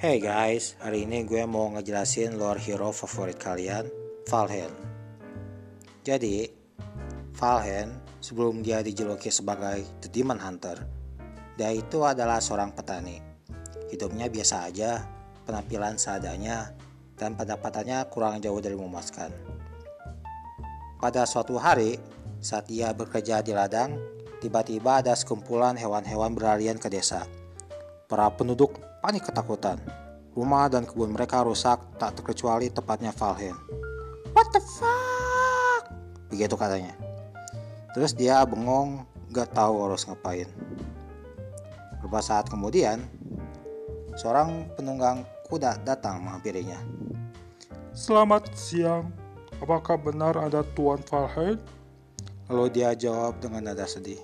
Hey guys, hari ini gue mau ngejelasin lore hero favorit kalian, Valhen. Jadi, Valhen sebelum dia dijuluki sebagai The Demon Hunter, dia itu adalah seorang petani. Hidupnya biasa aja, penampilan seadanya, dan pendapatannya kurang jauh dari memuaskan. Pada suatu hari, saat ia bekerja di ladang, tiba-tiba ada sekumpulan hewan-hewan berlarian ke desa. Para penduduk panik ketakutan. Rumah dan kebun mereka rusak tak terkecuali tepatnya Valhen. What the fuck? Begitu katanya. Terus dia bengong gak tahu harus ngapain. Beberapa saat kemudian, seorang penunggang kuda datang menghampirinya. Selamat siang. Apakah benar ada Tuan Valheim? Lalu dia jawab dengan nada sedih.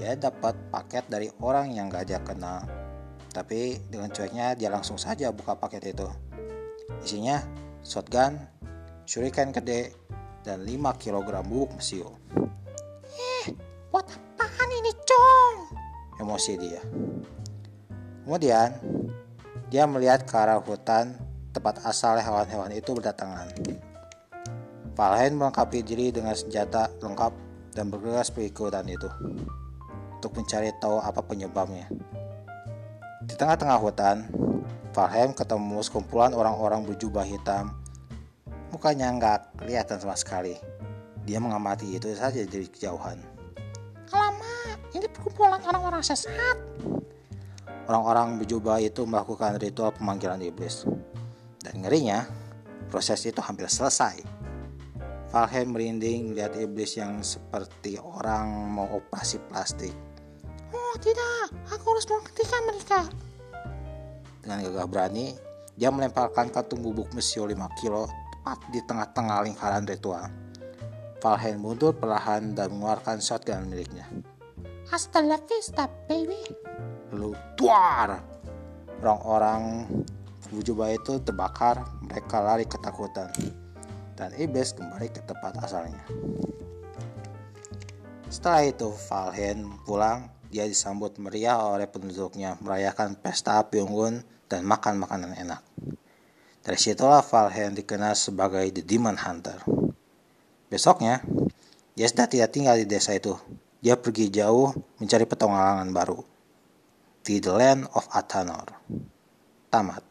Dia dapat paket dari orang yang gak dia kenal. Tapi dengan cueknya dia langsung saja buka paket itu. Isinya shotgun, shuriken gede, dan 5 kg bubuk mesiu. Eh, buat apaan ini, Cong? Emosi dia. Kemudian, dia melihat ke arah hutan tempat asal hewan-hewan itu berdatangan. Valheim melengkapi diri dengan senjata lengkap dan bergegas pergi ke hutan itu untuk mencari tahu apa penyebabnya. Di tengah-tengah hutan, Valheim ketemu sekumpulan orang-orang berjubah hitam. Mukanya nggak kelihatan sama sekali. Dia mengamati itu saja dari kejauhan. Alamak, ini perkumpulan orang-orang sesat. Orang-orang berjubah itu melakukan ritual pemanggilan iblis. Dan ngerinya, proses itu hampir selesai. Valheim merinding melihat iblis yang seperti orang mau operasi plastik. Oh tidak, aku harus menghentikan mereka. Dengan gagah berani, dia melemparkan kantung bubuk mesio 5 kilo tepat di tengah-tengah lingkaran ritual. Valheim mundur perlahan dan mengeluarkan shotgun miliknya. Hasta la vista, baby. Lalu tuar! Orang-orang Wujubah itu terbakar, mereka lari ketakutan. Dan iblis kembali ke tempat asalnya. Setelah itu, Valhen pulang. Dia disambut meriah oleh penduduknya, merayakan pesta api unggun dan makan makanan enak. Dari situlah Valhen dikenal sebagai The Demon Hunter. Besoknya, dia sudah tidak tinggal di desa itu. Dia pergi jauh mencari petualangan baru di The Land of Athanor. Tamat.